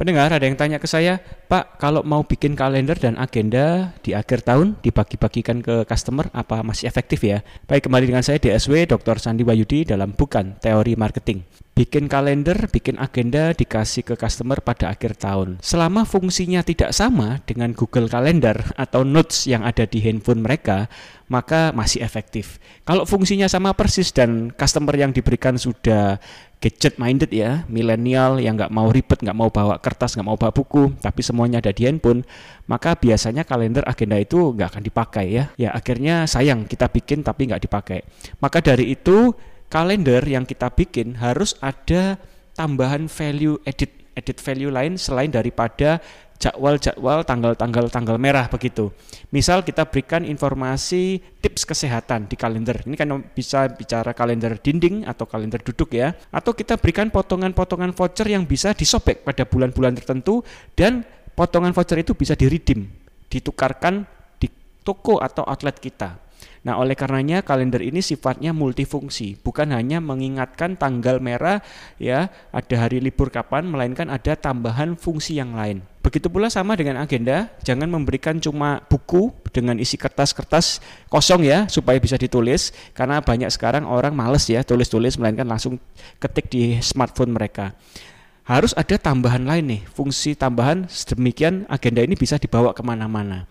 Pendengar ada yang tanya ke saya, Pak, kalau mau bikin kalender dan agenda di akhir tahun dibagi-bagikan ke customer apa masih efektif ya? Baik, kembali dengan saya DSW Dr. Sandi Wayudi dalam Bukan Teori Marketing. Bikin kalender, bikin agenda dikasih ke customer pada akhir tahun. Selama fungsinya tidak sama dengan Google Calendar atau Notes yang ada di handphone mereka, maka masih efektif. Kalau fungsinya sama persis dan customer yang diberikan sudah gadget minded ya, milenial yang nggak mau ribet, nggak mau bawa kertas, nggak mau bawa buku, tapi semuanya ada di handphone, maka biasanya kalender agenda itu nggak akan dipakai ya. Ya akhirnya sayang kita bikin tapi nggak dipakai. Maka dari itu kalender yang kita bikin harus ada tambahan value edit edit value lain selain daripada jadwal-jadwal tanggal-tanggal tanggal merah begitu. Misal kita berikan informasi tips kesehatan di kalender. Ini kan bisa bicara kalender dinding atau kalender duduk ya. Atau kita berikan potongan-potongan voucher yang bisa disobek pada bulan-bulan tertentu dan potongan voucher itu bisa diridim, ditukarkan di toko atau outlet kita. Nah, oleh karenanya kalender ini sifatnya multifungsi, bukan hanya mengingatkan tanggal merah ya, ada hari libur kapan, melainkan ada tambahan fungsi yang lain. Begitu pula sama dengan agenda, jangan memberikan cuma buku dengan isi kertas-kertas kosong ya, supaya bisa ditulis, karena banyak sekarang orang males ya tulis-tulis, melainkan langsung ketik di smartphone mereka harus ada tambahan lain nih, fungsi tambahan sedemikian agenda ini bisa dibawa ke mana-mana.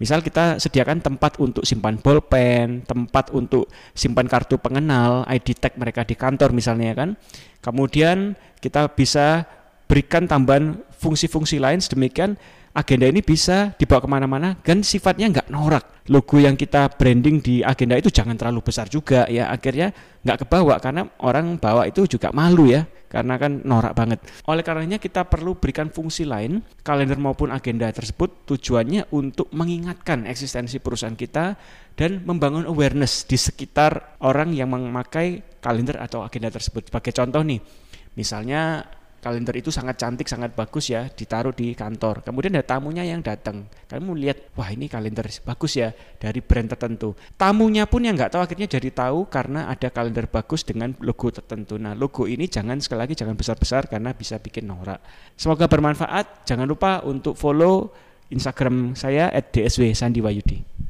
Misal kita sediakan tempat untuk simpan bolpen, tempat untuk simpan kartu pengenal, ID tag mereka di kantor misalnya kan. Kemudian kita bisa berikan tambahan fungsi-fungsi lain sedemikian agenda ini bisa dibawa ke mana-mana dan sifatnya nggak norak. Logo yang kita branding di agenda itu jangan terlalu besar juga ya. Akhirnya nggak kebawa karena orang bawa itu juga malu ya karena kan norak banget. Oleh karenanya kita perlu berikan fungsi lain kalender maupun agenda tersebut tujuannya untuk mengingatkan eksistensi perusahaan kita dan membangun awareness di sekitar orang yang memakai kalender atau agenda tersebut. Sebagai contoh nih, misalnya kalender itu sangat cantik, sangat bagus ya, ditaruh di kantor. Kemudian ada tamunya yang datang. Kamu lihat, wah ini kalender bagus ya dari brand tertentu. Tamunya pun yang nggak tahu akhirnya jadi tahu karena ada kalender bagus dengan logo tertentu. Nah logo ini jangan sekali lagi jangan besar-besar karena bisa bikin norak. Semoga bermanfaat. Jangan lupa untuk follow Instagram saya @dsw Sandiwayudi.